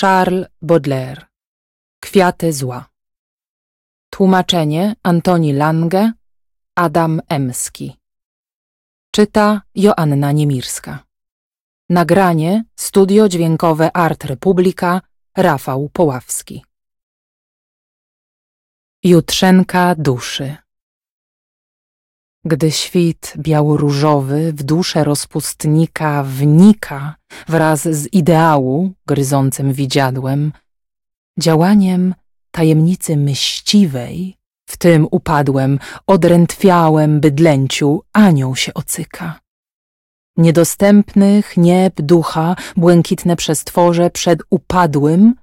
Charles Baudelaire. Kwiaty zła. Tłumaczenie Antoni Lange Adam Emski. Czyta Joanna Niemirska. Nagranie Studio Dźwiękowe Art Republika Rafał Poławski. Jutrzenka duszy Gdy świt białoróżowy w duszę rozpustnika wnika wraz z ideału gryzącym widziadłem, działaniem tajemnicy myśliwej, w tym upadłem, odrętwiałem bydlęciu, anioł się ocyka. Niedostępnych nieb ducha, błękitne przestworze przed upadłym,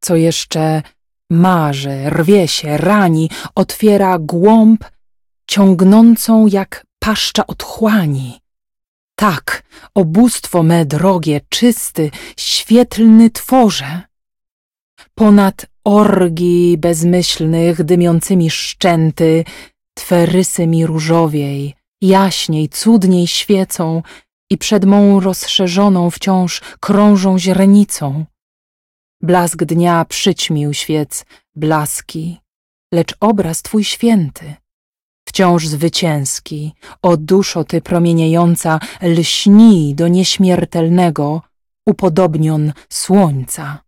co jeszcze marzy, rwie się, rani, otwiera głąb, ciągnącą jak paszcza otchłani. Tak, obóstwo me drogie, czysty, świetlny tworze. Ponad orgi bezmyślnych, dymiącymi szczęty, Twe rysy mi różowiej, jaśniej, cudniej świecą i przed mą rozszerzoną wciąż krążą źrenicą. Blask dnia przyćmił świec blaski, lecz obraz Twój święty, wciąż zwycięski, o duszo Ty promieniejąca, lśni do nieśmiertelnego, upodobnion słońca.